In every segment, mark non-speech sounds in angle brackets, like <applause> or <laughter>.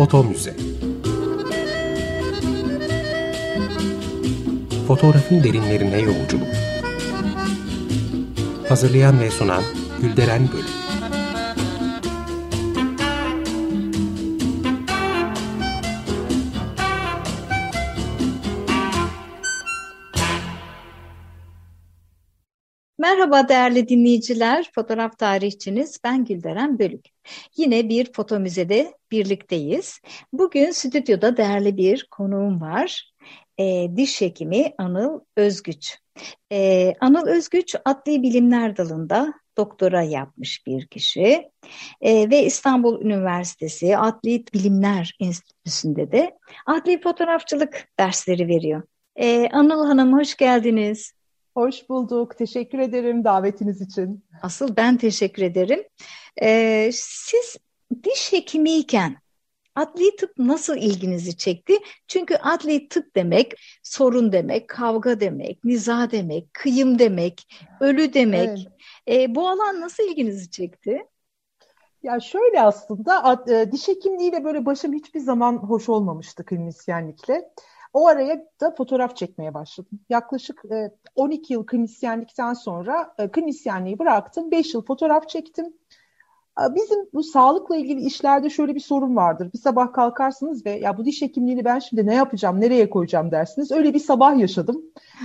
Foto Müze. Fotoğrafın derinlerine yolculuk. Hazırlayan ve sunan Gülderen Bölüm Merhaba değerli dinleyiciler, fotoğraf tarihçiniz ben Gülderen Bölük. Yine bir foto müzede birlikteyiz. Bugün stüdyoda değerli bir konuğum var. E, diş hekimi Anıl Özgüç. E, Anıl Özgüç adli bilimler dalında doktora yapmış bir kişi e, ve İstanbul Üniversitesi Adli Bilimler Enstitüsü'nde de adli fotoğrafçılık dersleri veriyor. E, Anıl Hanım hoş geldiniz. Hoş bulduk. Teşekkür ederim davetiniz için. Asıl ben teşekkür ederim. Ee, siz diş hekimiyken adli tıp nasıl ilginizi çekti? Çünkü adli tıp demek sorun demek, kavga demek, niza demek, kıyım demek, ölü demek. Evet. Ee, bu alan nasıl ilginizi çekti? Ya şöyle aslında e, diş hekimliğiyle böyle başım hiçbir zaman hoş olmamıştı klinisyenlikle. O araya da fotoğraf çekmeye başladım. Yaklaşık 12 e, yıl klinisyenlikten sonra e, klinisyenliği bıraktım. 5 yıl fotoğraf çektim. Bizim bu sağlıkla ilgili işlerde şöyle bir sorun vardır. Bir sabah kalkarsınız ve ya bu diş hekimliğini ben şimdi ne yapacağım, nereye koyacağım dersiniz. Öyle bir sabah yaşadım.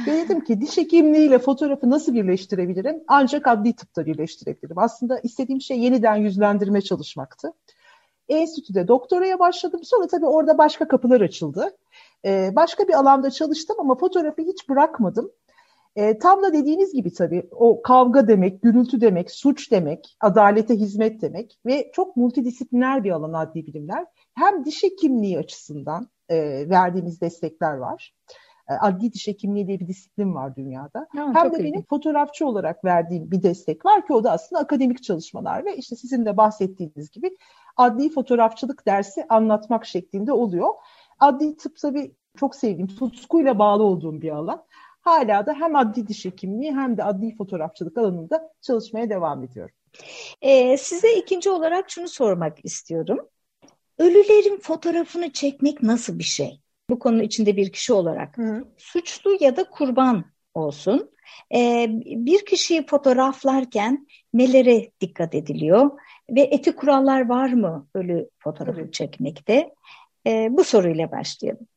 Ve dedim ki diş hekimliğiyle fotoğrafı nasıl birleştirebilirim? Ancak adli tıpta birleştirebilirim. Aslında istediğim şey yeniden yüzlendirme çalışmaktı. Enstitüde doktoraya başladım. Sonra tabii orada başka kapılar açıldı. Ee, başka bir alanda çalıştım ama fotoğrafı hiç bırakmadım. E, tam da dediğiniz gibi tabii o kavga demek, gürültü demek, suç demek, adalete hizmet demek ve çok multidisipliner bir alan adli bilimler. Hem diş hekimliği açısından e, verdiğimiz destekler var. E, adli diş hekimliği diye bir disiplin var dünyada. Ha, hem de iyi. benim fotoğrafçı olarak verdiğim bir destek var ki o da aslında akademik çalışmalar ve işte sizin de bahsettiğiniz gibi adli fotoğrafçılık dersi anlatmak şeklinde oluyor. Adli tıp tabii çok sevdiğim, tutkuyla bağlı olduğum bir alan. Hala da hem adli diş hekimliği hem de adli fotoğrafçılık alanında çalışmaya devam ediyorum. Ee, size ikinci olarak şunu sormak istiyorum. Ölülerin fotoğrafını çekmek nasıl bir şey? Bu konu içinde bir kişi olarak. Hı. Suçlu ya da kurban olsun. Ee, bir kişiyi fotoğraflarken nelere dikkat ediliyor? Ve etik kurallar var mı ölü fotoğrafı evet. çekmekte? Ee, bu soruyla başlayalım.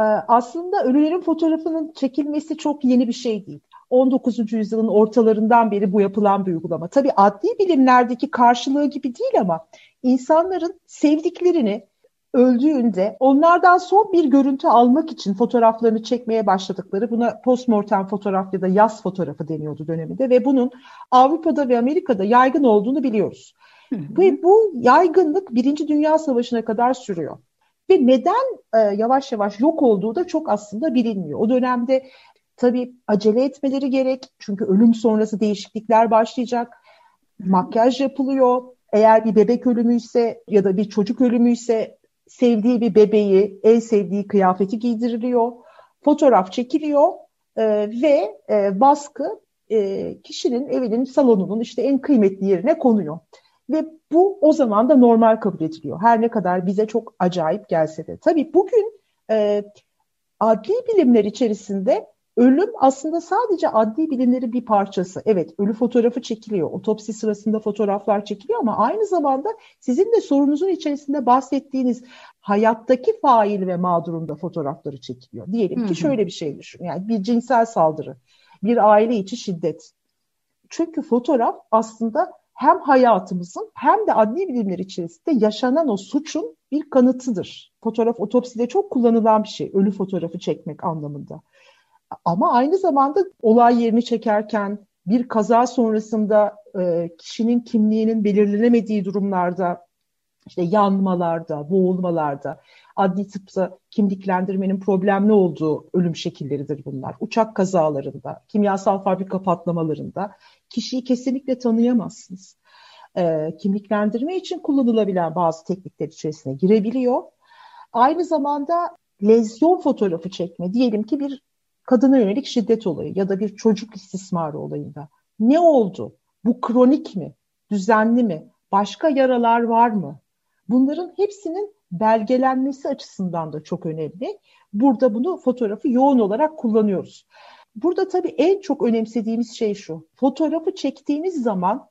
Ee, aslında ölülerin fotoğrafının çekilmesi çok yeni bir şey değil. 19. yüzyılın ortalarından beri bu yapılan bir uygulama. Tabii adli bilimlerdeki karşılığı gibi değil ama insanların sevdiklerini öldüğünde onlardan son bir görüntü almak için fotoğraflarını çekmeye başladıkları buna postmortem fotoğraf ya da yaz fotoğrafı deniyordu döneminde ve bunun Avrupa'da ve Amerika'da yaygın olduğunu biliyoruz. Hı hı. Ve bu yaygınlık Birinci Dünya Savaşı'na kadar sürüyor. Ve neden e, yavaş yavaş yok olduğu da çok aslında bilinmiyor. O dönemde tabii acele etmeleri gerek. Çünkü ölüm sonrası değişiklikler başlayacak. Makyaj yapılıyor. Eğer bir bebek ölümüyse ya da bir çocuk ölümüyse sevdiği bir bebeği, en sevdiği kıyafeti giydiriliyor. Fotoğraf çekiliyor e, ve e, baskı e, kişinin evinin salonunun işte en kıymetli yerine konuyor. Ve bu o zaman da normal kabul ediliyor. Her ne kadar bize çok acayip gelse de. Tabii bugün e, adli bilimler içerisinde ölüm aslında sadece adli bilimlerin bir parçası. Evet ölü fotoğrafı çekiliyor. Otopsi sırasında fotoğraflar çekiliyor ama aynı zamanda sizin de sorunuzun içerisinde bahsettiğiniz hayattaki fail ve mağdurun da fotoğrafları çekiliyor. Diyelim ki şöyle bir şey düşün. Yani bir cinsel saldırı, bir aile içi şiddet. Çünkü fotoğraf aslında hem hayatımızın hem de adli bilimler içerisinde yaşanan o suçun bir kanıtıdır. Fotoğraf otopside çok kullanılan bir şey. Ölü fotoğrafı çekmek anlamında. Ama aynı zamanda olay yerini çekerken bir kaza sonrasında e, kişinin kimliğinin belirlenemediği durumlarda işte yanmalarda, boğulmalarda, adli tıpta kimliklendirmenin problemli olduğu ölüm şekilleridir bunlar. Uçak kazalarında, kimyasal fabrika patlamalarında kişiyi kesinlikle tanıyamazsınız. E, kimliklendirme için kullanılabilen bazı teknikler içerisine girebiliyor. Aynı zamanda lezyon fotoğrafı çekme, diyelim ki bir kadına yönelik şiddet olayı ya da bir çocuk istismarı olayında. Ne oldu? Bu kronik mi? Düzenli mi? Başka yaralar var mı? Bunların hepsinin belgelenmesi açısından da çok önemli. Burada bunu fotoğrafı yoğun olarak kullanıyoruz. Burada tabii en çok önemsediğimiz şey şu. Fotoğrafı çektiğiniz zaman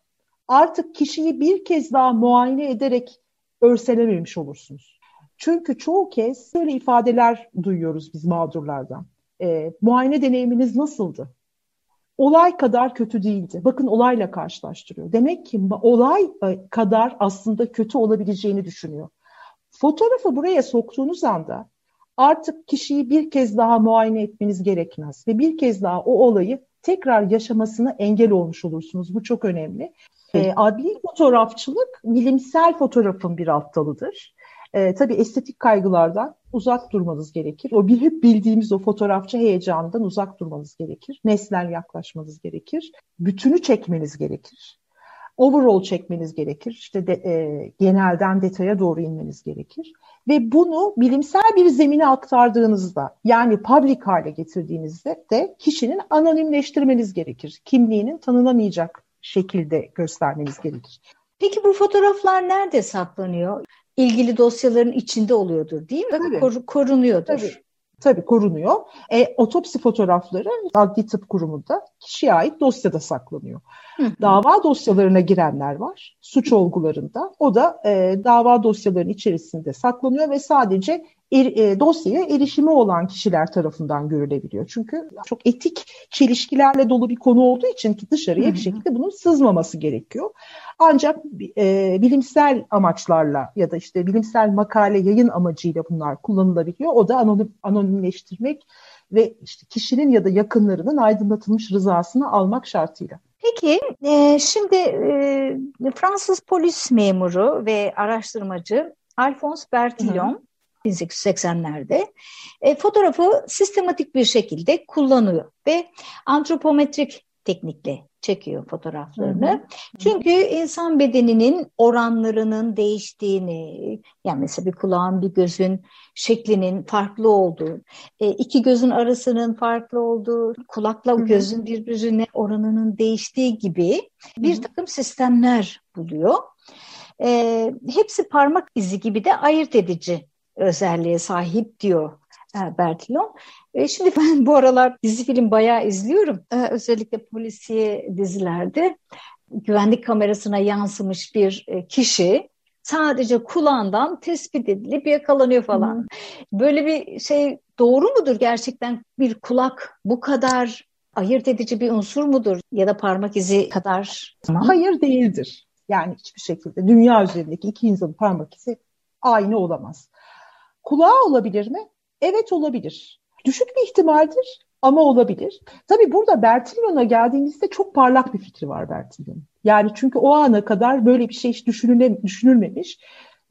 artık kişiyi bir kez daha muayene ederek örselememiş olursunuz. Çünkü çoğu kez böyle ifadeler duyuyoruz biz mağdurlardan. E, muayene deneyiminiz nasıldı? Olay kadar kötü değildi. Bakın olayla karşılaştırıyor. Demek ki olay e, kadar aslında kötü olabileceğini düşünüyor. Fotoğrafı buraya soktuğunuz anda artık kişiyi bir kez daha muayene etmeniz gerekmez ve bir kez daha o olayı tekrar yaşamasına engel olmuş olursunuz. Bu çok önemli. E, adli fotoğrafçılık bilimsel fotoğrafın bir alt dalıdır. E, tabii estetik kaygılardan uzak durmanız gerekir. O bir hep bildiğimiz o fotoğrafçı heyecanından uzak durmanız gerekir. Nesnel yaklaşmanız gerekir. Bütünü çekmeniz gerekir. Overall çekmeniz gerekir. İşte de, e, genelden detaya doğru inmeniz gerekir. Ve bunu bilimsel bir zemine aktardığınızda yani public hale getirdiğinizde de kişinin anonimleştirmeniz gerekir. Kimliğinin tanınamayacak şekilde göstermeniz gerekir. Peki bu fotoğraflar nerede saklanıyor? İlgili dosyaların içinde oluyordur değil mi? Tabii. Kor korunuyordur. Tabii. Tabii korunuyor. E, otopsi fotoğrafları Adli Tıp Kurumu'nda kişiye ait dosyada saklanıyor. Hı. Dava dosyalarına girenler var. Suç olgularında. O da e, dava dosyalarının içerisinde saklanıyor ve sadece er, e, dosyaya erişimi olan kişiler tarafından görülebiliyor. Çünkü çok etik çelişkilerle dolu bir konu olduğu için ki dışarıya bir şekilde bunun sızmaması gerekiyor. Ancak e, bilimsel amaçlarla ya da işte bilimsel makale yayın amacıyla bunlar kullanılabiliyor. O da anonim, anonimleştirmek ve işte kişinin ya da yakınlarının aydınlatılmış rızasını almak şartıyla. Peki e, şimdi e, Fransız polis memuru ve araştırmacı Alphonse Bertillon 1880'lerde e, fotoğrafı sistematik bir şekilde kullanıyor ve antropometrik teknikle çekiyor fotoğraflarını. Hı hı. Çünkü insan bedeninin oranlarının değiştiğini, yani mesela bir kulağın bir gözün şeklinin farklı olduğu, e, iki gözün arasının farklı olduğu, kulakla hı hı. gözün birbirine oranının değiştiği gibi bir takım sistemler buluyor. E, hepsi parmak izi gibi de ayırt edici özelliğe sahip diyor e, Bertillon. E, şimdi <laughs> ben bu aralar dizi film bayağı izliyorum. E, özellikle polisiye dizilerde güvenlik kamerasına yansımış bir e, kişi sadece kulağından tespit edilip yakalanıyor falan. Hmm. Böyle bir şey doğru mudur gerçekten bir kulak bu kadar ayırt edici bir unsur mudur ya da parmak izi kadar? Hayır değildir. Yani hiçbir şekilde dünya üzerindeki iki insanın parmak izi aynı olamaz. Kulağı olabilir mi? Evet olabilir. Düşük bir ihtimaldir ama olabilir. Tabii burada Bertillon'a geldiğimizde çok parlak bir fikri var Bertillon. Yani çünkü o ana kadar böyle bir şey hiç düşünülmemiş.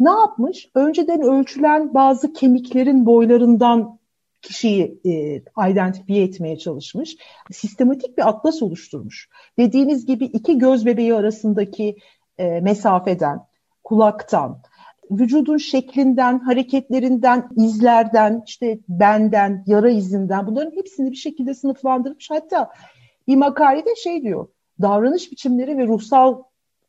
Ne yapmış? Önceden ölçülen bazı kemiklerin boylarından kişiyi e, identifiye etmeye çalışmış. Sistematik bir atlas oluşturmuş. Dediğiniz gibi iki göz bebeği arasındaki e, mesafeden, kulaktan, vücudun şeklinden, hareketlerinden, izlerden, işte benden, yara izinden bunların hepsini bir şekilde sınıflandırmış. Hatta bir makalede şey diyor, davranış biçimleri ve ruhsal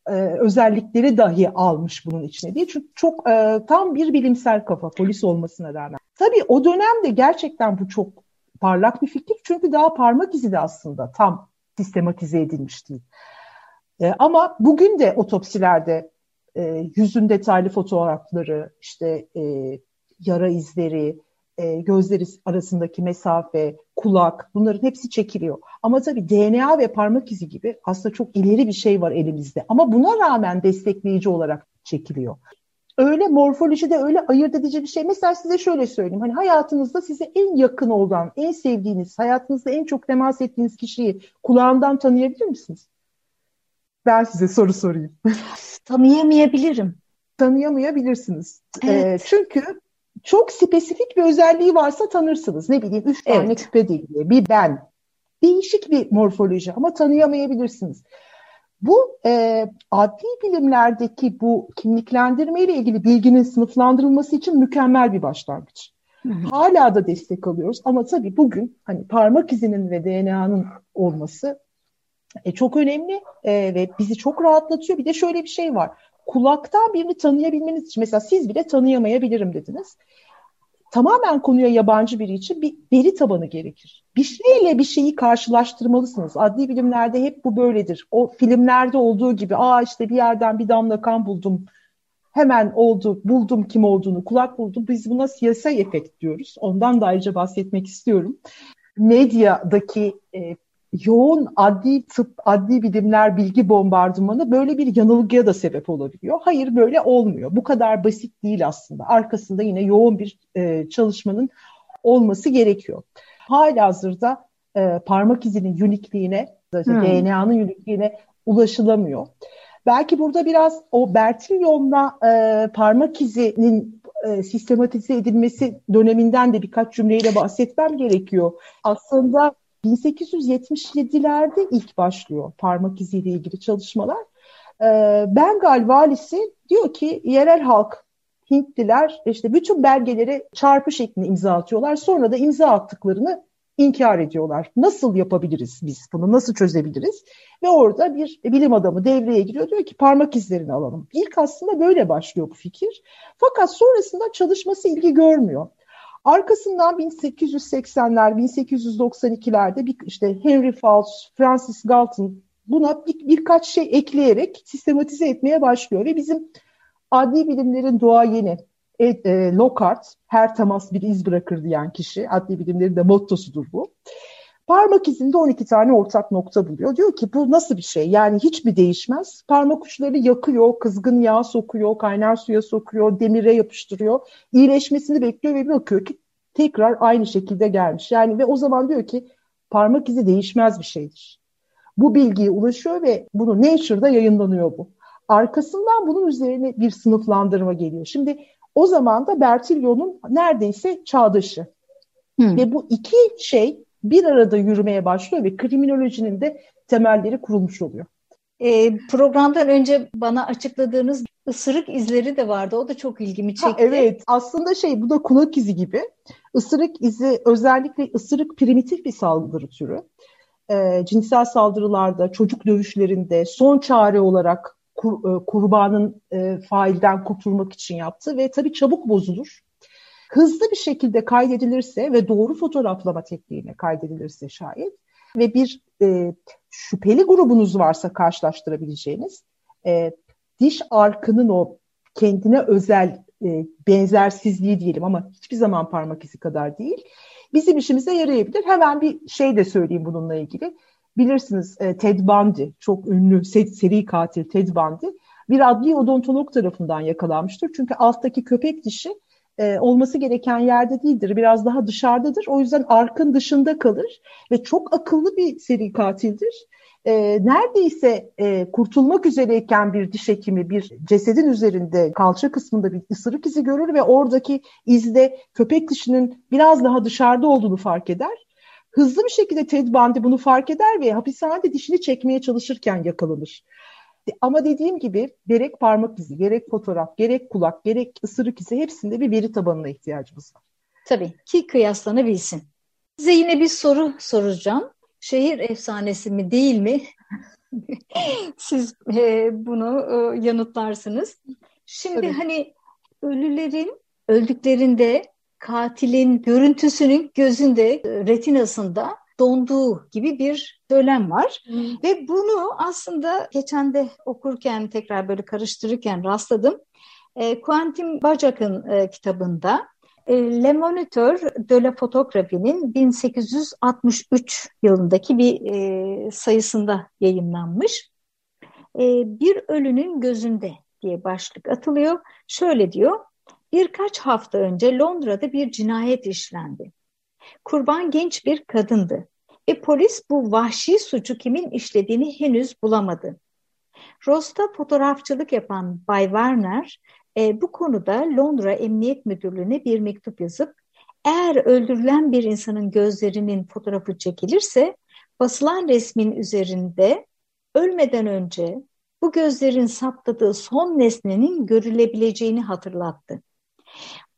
e, özellikleri dahi almış bunun içine diye. Çünkü çok e, tam bir bilimsel kafa polis olmasına rağmen. Tabii o dönemde gerçekten bu çok parlak bir fikir. Çünkü daha parmak izi de aslında tam sistematize edilmiş değil. E, ama bugün de otopsilerde e, yüzün detaylı fotoğrafları, işte e, yara izleri, e, gözleri arasındaki mesafe, kulak bunların hepsi çekiliyor. Ama tabii DNA ve parmak izi gibi aslında çok ileri bir şey var elimizde. Ama buna rağmen destekleyici olarak çekiliyor. Öyle morfolojide öyle ayırt edici bir şey. Mesela size şöyle söyleyeyim. Hani hayatınızda size en yakın olan, en sevdiğiniz, hayatınızda en çok temas ettiğiniz kişiyi kulağından tanıyabilir misiniz? Ben size soru sorayım. <laughs> Tanıyamayabilirim. Tanıyamayabilirsiniz. Evet. E, çünkü çok spesifik bir özelliği varsa tanırsınız. Ne bileyim üç tane evet. küpe deliği, bir ben. Değişik bir morfoloji ama tanıyamayabilirsiniz. Bu e, adli bilimlerdeki bu kimliklendirme ile ilgili bilginin sınıflandırılması için mükemmel bir başlangıç. Hala da destek alıyoruz ama tabii bugün hani parmak izinin ve DNA'nın olması e, çok önemli e, ve bizi çok rahatlatıyor. Bir de şöyle bir şey var. kulaktan birini tanıyabilmeniz için mesela siz bile tanıyamayabilirim dediniz. Tamamen konuya yabancı biri için bir veri tabanı gerekir. Bir şeyle bir şeyi karşılaştırmalısınız. Adli bilimlerde hep bu böyledir. O filmlerde olduğu gibi aa işte bir yerden bir damla kan buldum hemen oldu, buldum kim olduğunu, kulak buldum. Biz buna siyasal efekt diyoruz. Ondan da ayrıca bahsetmek istiyorum. Medyadaki e, yoğun adli tıp, adli bilimler bilgi bombardımanı böyle bir yanılgıya da sebep olabiliyor. Hayır böyle olmuyor. Bu kadar basit değil aslında. Arkasında yine yoğun bir e, çalışmanın olması gerekiyor. Halihazırda e, parmak izinin unikliğine, hmm. DNA'nın unikliğine ulaşılamıyor. Belki burada biraz o Bertillon'la e, parmak izinin e, sistematize edilmesi döneminden de birkaç cümleyle bahsetmem gerekiyor. Aslında 1877'lerde ilk başlıyor parmak iziyle ilgili çalışmalar. E, Bengal valisi diyor ki yerel halk Hintliler işte bütün belgeleri çarpı şeklinde imza atıyorlar. Sonra da imza attıklarını inkar ediyorlar. Nasıl yapabiliriz biz bunu? Nasıl çözebiliriz? Ve orada bir bilim adamı devreye giriyor. Diyor ki parmak izlerini alalım. İlk aslında böyle başlıyor bu fikir. Fakat sonrasında çalışması ilgi görmüyor. Arkasından 1880'ler, 1892'lerde bir, işte Henry Fowles, Francis Galton buna bir, birkaç şey ekleyerek sistematize etmeye başlıyor. Ve bizim adli bilimlerin doğayeni e, e, Lockhart, her temas bir iz bırakır diyen kişi, adli bilimlerin de mottosudur bu. Parmak izinde 12 tane ortak nokta buluyor. Diyor ki bu nasıl bir şey? Yani hiç mi değişmez? Parmak uçları yakıyor, kızgın yağ sokuyor, kaynar suya sokuyor, demire yapıştırıyor. İyileşmesini bekliyor ve bakıyor ki tekrar aynı şekilde gelmiş. Yani ve o zaman diyor ki parmak izi değişmez bir şeydir. Bu bilgiye ulaşıyor ve bunu Nature'da yayınlanıyor bu. Arkasından bunun üzerine bir sınıflandırma geliyor. Şimdi o zaman da Bertillon'un neredeyse çağdaşı. Hmm. Ve bu iki şey bir arada yürümeye başlıyor ve kriminolojinin de temelleri kurulmuş oluyor. E, programdan önce bana açıkladığınız ısırık izleri de vardı. O da çok ilgimi çekti. Ha, evet. Aslında şey bu da kulak izi gibi. Isırık izi özellikle ısırık primitif bir saldırı türü. E, cinsel saldırılarda, çocuk dövüşlerinde son çare olarak kur, e, kurbanın e, failden kurtulmak için yaptı ve tabii çabuk bozulur. Hızlı bir şekilde kaydedilirse ve doğru fotoğraflama tekniğine kaydedilirse şayet ve bir e, şüpheli grubunuz varsa karşılaştırabileceğiniz e, diş arkının o kendine özel e, benzersizliği diyelim ama hiçbir zaman parmak izi kadar değil. Bizim işimize yarayabilir. Hemen bir şey de söyleyeyim bununla ilgili bilirsiniz e, Ted Bundy çok ünlü seri katil Ted Bundy bir adli odontolog tarafından yakalanmıştır. Çünkü alttaki köpek dişi e, olması gereken yerde değildir. Biraz daha dışarıdadır. O yüzden arkın dışında kalır ve çok akıllı bir seri katildir. E, neredeyse e, kurtulmak üzereyken bir diş hekimi bir cesedin üzerinde kalça kısmında bir ısırık izi görür ve oradaki izde köpek dişinin biraz daha dışarıda olduğunu fark eder Hızlı bir şekilde Ted Bundy bunu fark eder ve hapishanede dişini çekmeye çalışırken yakalanır. Ama dediğim gibi gerek parmak izi, gerek fotoğraf, gerek kulak, gerek ısırık izi hepsinde bir veri tabanına ihtiyacımız var. Tabii ki kıyaslanabilsin. Size yine bir soru soracağım. Şehir efsanesi mi değil mi? <laughs> Siz e, bunu e, yanıtlarsınız. Şimdi Tabii. hani ölülerin öldüklerinde katilin görüntüsünün gözünde, e, retinasında donduğu gibi bir söylem var. Hmm. Ve bunu aslında geçen de okurken tekrar böyle karıştırırken rastladım. E, Quentin Bacak'ın e, kitabında e, Le Moniteur de la Photography'nin 1863 yılındaki bir e, sayısında yayınlanmış. E, bir ölünün gözünde diye başlık atılıyor. Şöyle diyor, Birkaç hafta önce Londra'da bir cinayet işlendi. Kurban genç bir kadındı ve polis bu vahşi suçu kimin işlediğini henüz bulamadı. Rosta fotoğrafçılık yapan Bay Warner e, bu konuda Londra Emniyet Müdürlüğü'ne bir mektup yazıp eğer öldürülen bir insanın gözlerinin fotoğrafı çekilirse basılan resmin üzerinde ölmeden önce bu gözlerin saptadığı son nesnenin görülebileceğini hatırlattı.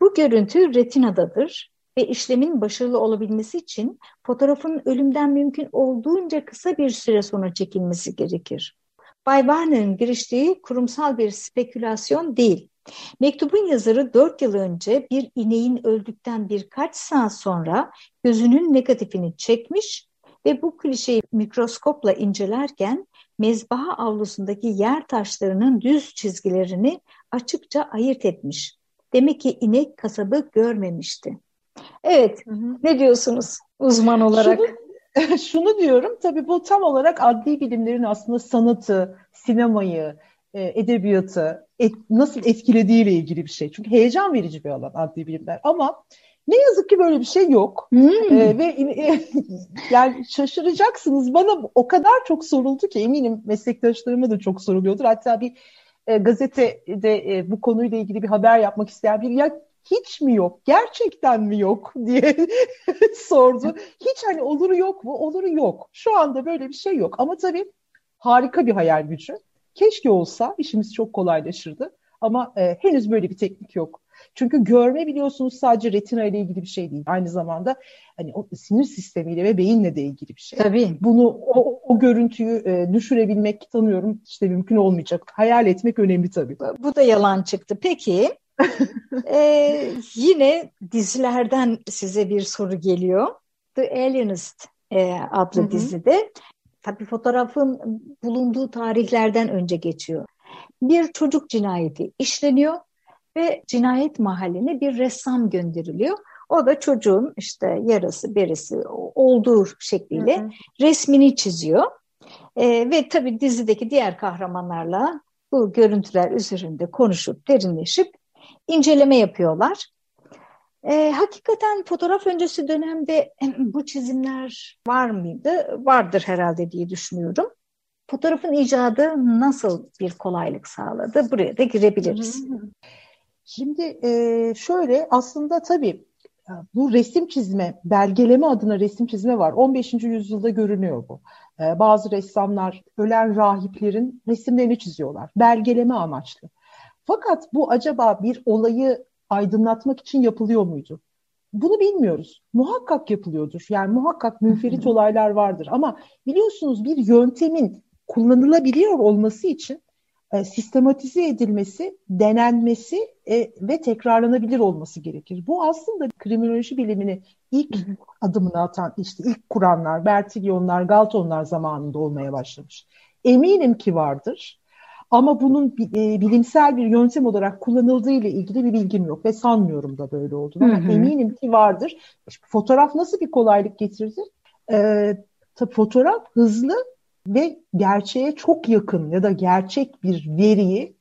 Bu görüntü retinadadır ve işlemin başarılı olabilmesi için fotoğrafın ölümden mümkün olduğunca kısa bir süre sonra çekilmesi gerekir. Bay Warner'ın giriştiği kurumsal bir spekülasyon değil. Mektubun yazarı dört yıl önce bir ineğin öldükten birkaç saat sonra gözünün negatifini çekmiş ve bu klişeyi mikroskopla incelerken mezbaha avlusundaki yer taşlarının düz çizgilerini açıkça ayırt etmiş. Demek ki inek kasabı görmemişti. Evet, hı hı. ne diyorsunuz uzman olarak? Şunu, <laughs> şunu diyorum, tabii bu tam olarak adli bilimlerin aslında sanatı, sinemayı, e, edebiyatı et, nasıl etkilediğiyle ilgili bir şey. Çünkü heyecan verici bir alan adli bilimler. Ama ne yazık ki böyle bir şey yok. Hmm. Ee, ve e, <laughs> yani şaşıracaksınız. Bana o kadar çok soruldu ki eminim meslektaşlarıma da çok soruluyordur. Hatta bir e, gazetede e, bu konuyla ilgili bir haber yapmak isteyen bir ya hiç mi yok? Gerçekten mi yok <laughs> diye <laughs> sordu. Hiç hani oluru yok mu? Oluru yok. Şu anda böyle bir şey yok. Ama tabii harika bir hayal gücü. Keşke olsa işimiz çok kolaylaşırdı. Ama e, henüz böyle bir teknik yok. Çünkü görme biliyorsunuz sadece retina ile ilgili bir şey değil. Aynı zamanda hani o sinir sistemiyle ve beyinle de ilgili bir şey. Tabii. Bunu o, o görüntüyü e, düşürebilmek tanıyorum işte mümkün olmayacak. Hayal etmek önemli tabii. Bu da yalan çıktı. Peki ee, yine dizilerden size bir soru geliyor. The Alienist e, adlı Hı-hı. dizide tabii fotoğrafın bulunduğu tarihlerden önce geçiyor. Bir çocuk cinayeti işleniyor ve cinayet mahalline bir ressam gönderiliyor. O da çocuğun işte yarası berisi olduğu şekliyle hı hı. resmini çiziyor. E, ve tabii dizideki diğer kahramanlarla bu görüntüler üzerinde konuşup derinleşip inceleme yapıyorlar. E, hakikaten fotoğraf öncesi dönemde bu çizimler var mıydı? Vardır herhalde diye düşünüyorum. Fotoğrafın icadı nasıl bir kolaylık sağladı? Buraya da girebiliriz. Şimdi e, şöyle aslında tabii bu resim çizme, belgeleme adına resim çizme var. 15. yüzyılda görünüyor bu. E, bazı ressamlar ölen rahiplerin resimlerini çiziyorlar. Belgeleme amaçlı. Fakat bu acaba bir olayı aydınlatmak için yapılıyor muydu? Bunu bilmiyoruz. Muhakkak yapılıyordur. Yani muhakkak münferit olaylar vardır. Ama biliyorsunuz bir yöntemin kullanılabiliyor olması için e, sistematize edilmesi, denenmesi e, ve tekrarlanabilir olması gerekir. Bu aslında kriminoloji bilimini ilk adımını atan, işte ilk kuranlar, Bertilyonlar, Galtonlar zamanında olmaya başlamış. Eminim ki vardır. Ama bunun e, bilimsel bir yöntem olarak kullanıldığı ile ilgili bir bilgim yok ve sanmıyorum da böyle olduğunu. Ama eminim ki vardır. Fotoğraf nasıl bir kolaylık getirdi? Ee, fotoğraf hızlı ve gerçeğe çok yakın ya da gerçek bir veriyi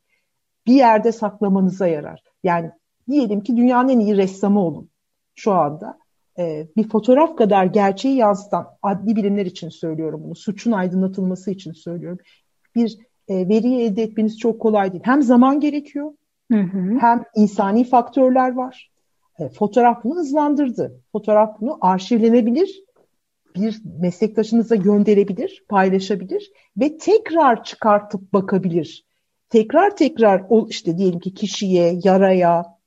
bir yerde saklamanıza yarar. Yani diyelim ki dünyanın en iyi ressamı olun şu anda. Ee, bir fotoğraf kadar gerçeği yansıtan adli bilimler için söylüyorum bunu. Suçun aydınlatılması için söylüyorum. Bir e, veriyi elde etmeniz çok kolay değil. Hem zaman gerekiyor hı hı. hem insani faktörler var. E, fotoğraf bunu hızlandırdı. Fotoğraf bunu arşivlenebilir bir meslektaşınıza gönderebilir, paylaşabilir ve tekrar çıkartıp bakabilir. Tekrar tekrar o işte diyelim ki kişiye, yaraya,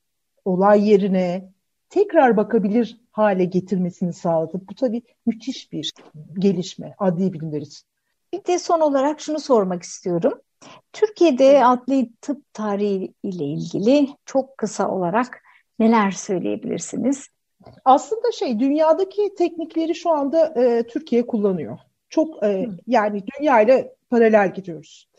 olay yerine tekrar bakabilir hale getirmesini sağladı. Bu tabii müthiş bir gelişme adli bilimler için. Bir de son olarak şunu sormak istiyorum. Türkiye'de adli tıp tarihi ile ilgili çok kısa olarak neler söyleyebilirsiniz? aslında şey dünyadaki teknikleri şu anda e, Türkiye kullanıyor. Çok e, yani dünya ile paralel gidiyoruz.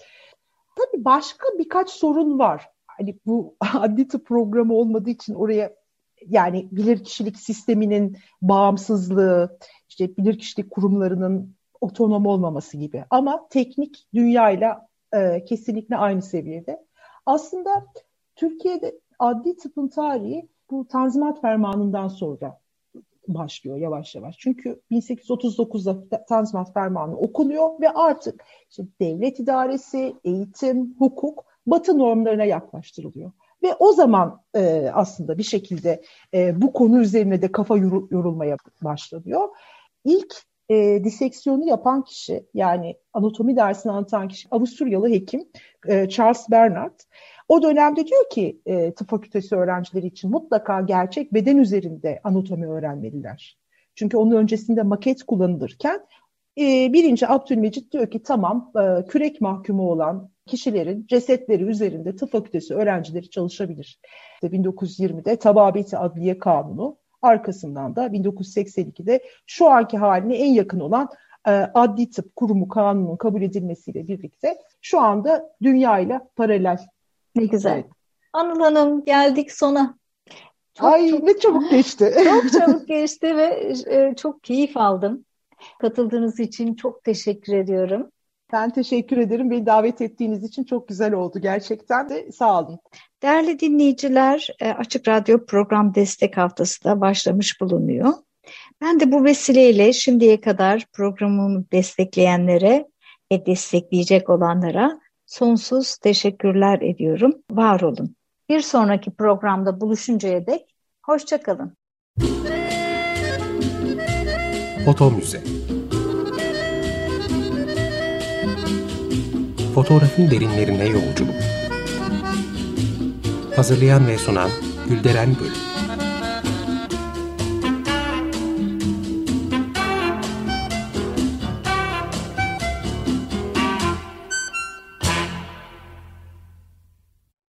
Tabii başka birkaç sorun var. Hani bu <laughs> adli tıp programı olmadığı için oraya yani bilirkişilik sisteminin bağımsızlığı, işte bilirkişilik kurumlarının otonom olmaması gibi. Ama teknik dünyayla e, kesinlikle aynı seviyede. Aslında Türkiye'de adli tıpın tarihi bu Tanzimat Fermanı'ndan sonra başlıyor yavaş yavaş. Çünkü 1839'da Tanzimat Fermanı okunuyor ve artık işte devlet idaresi, eğitim, hukuk Batı normlarına yaklaştırılıyor. Ve o zaman e, aslında bir şekilde e, bu konu üzerine de kafa yorulmaya başlanıyor. İlk e, diseksiyonu yapan kişi yani anatomi dersini anlatan kişi Avusturyalı hekim e, Charles Bernard. O dönemde diyor ki e, tıp fakültesi öğrencileri için mutlaka gerçek beden üzerinde anatomi öğrenmeliler. Çünkü onun öncesinde maket kullanılırken E, birinci Abdülmecit diyor ki tamam e, kürek mahkumu olan kişilerin cesetleri üzerinde tıp fakültesi öğrencileri çalışabilir. İşte 1920'de Tababeti Adliye Kanunu arkasından da 1982'de şu anki haline en yakın olan e, Adli Tıp Kurumu Kanunu'nun kabul edilmesiyle birlikte şu anda dünyayla paralel. Ne güzel. Evet. Anıl Hanım geldik sona. Çok, Ay çok, ne çabuk geçti. <laughs> Çok çabuk geçti ve e, çok keyif aldım. Katıldığınız için çok teşekkür ediyorum. Ben teşekkür ederim. Beni davet ettiğiniz için çok güzel oldu gerçekten de. Sağ olun. Değerli dinleyiciler, e, Açık Radyo Program Destek Haftası da başlamış bulunuyor. Ben de bu vesileyle şimdiye kadar programımı destekleyenlere ve destekleyecek olanlara sonsuz teşekkürler ediyorum. Var olun. Bir sonraki programda buluşuncaya dek hoşçakalın. Foto Müze Fotoğrafın derinlerine yolculuk. Hazırlayan ve sunan Gülderen Bölüm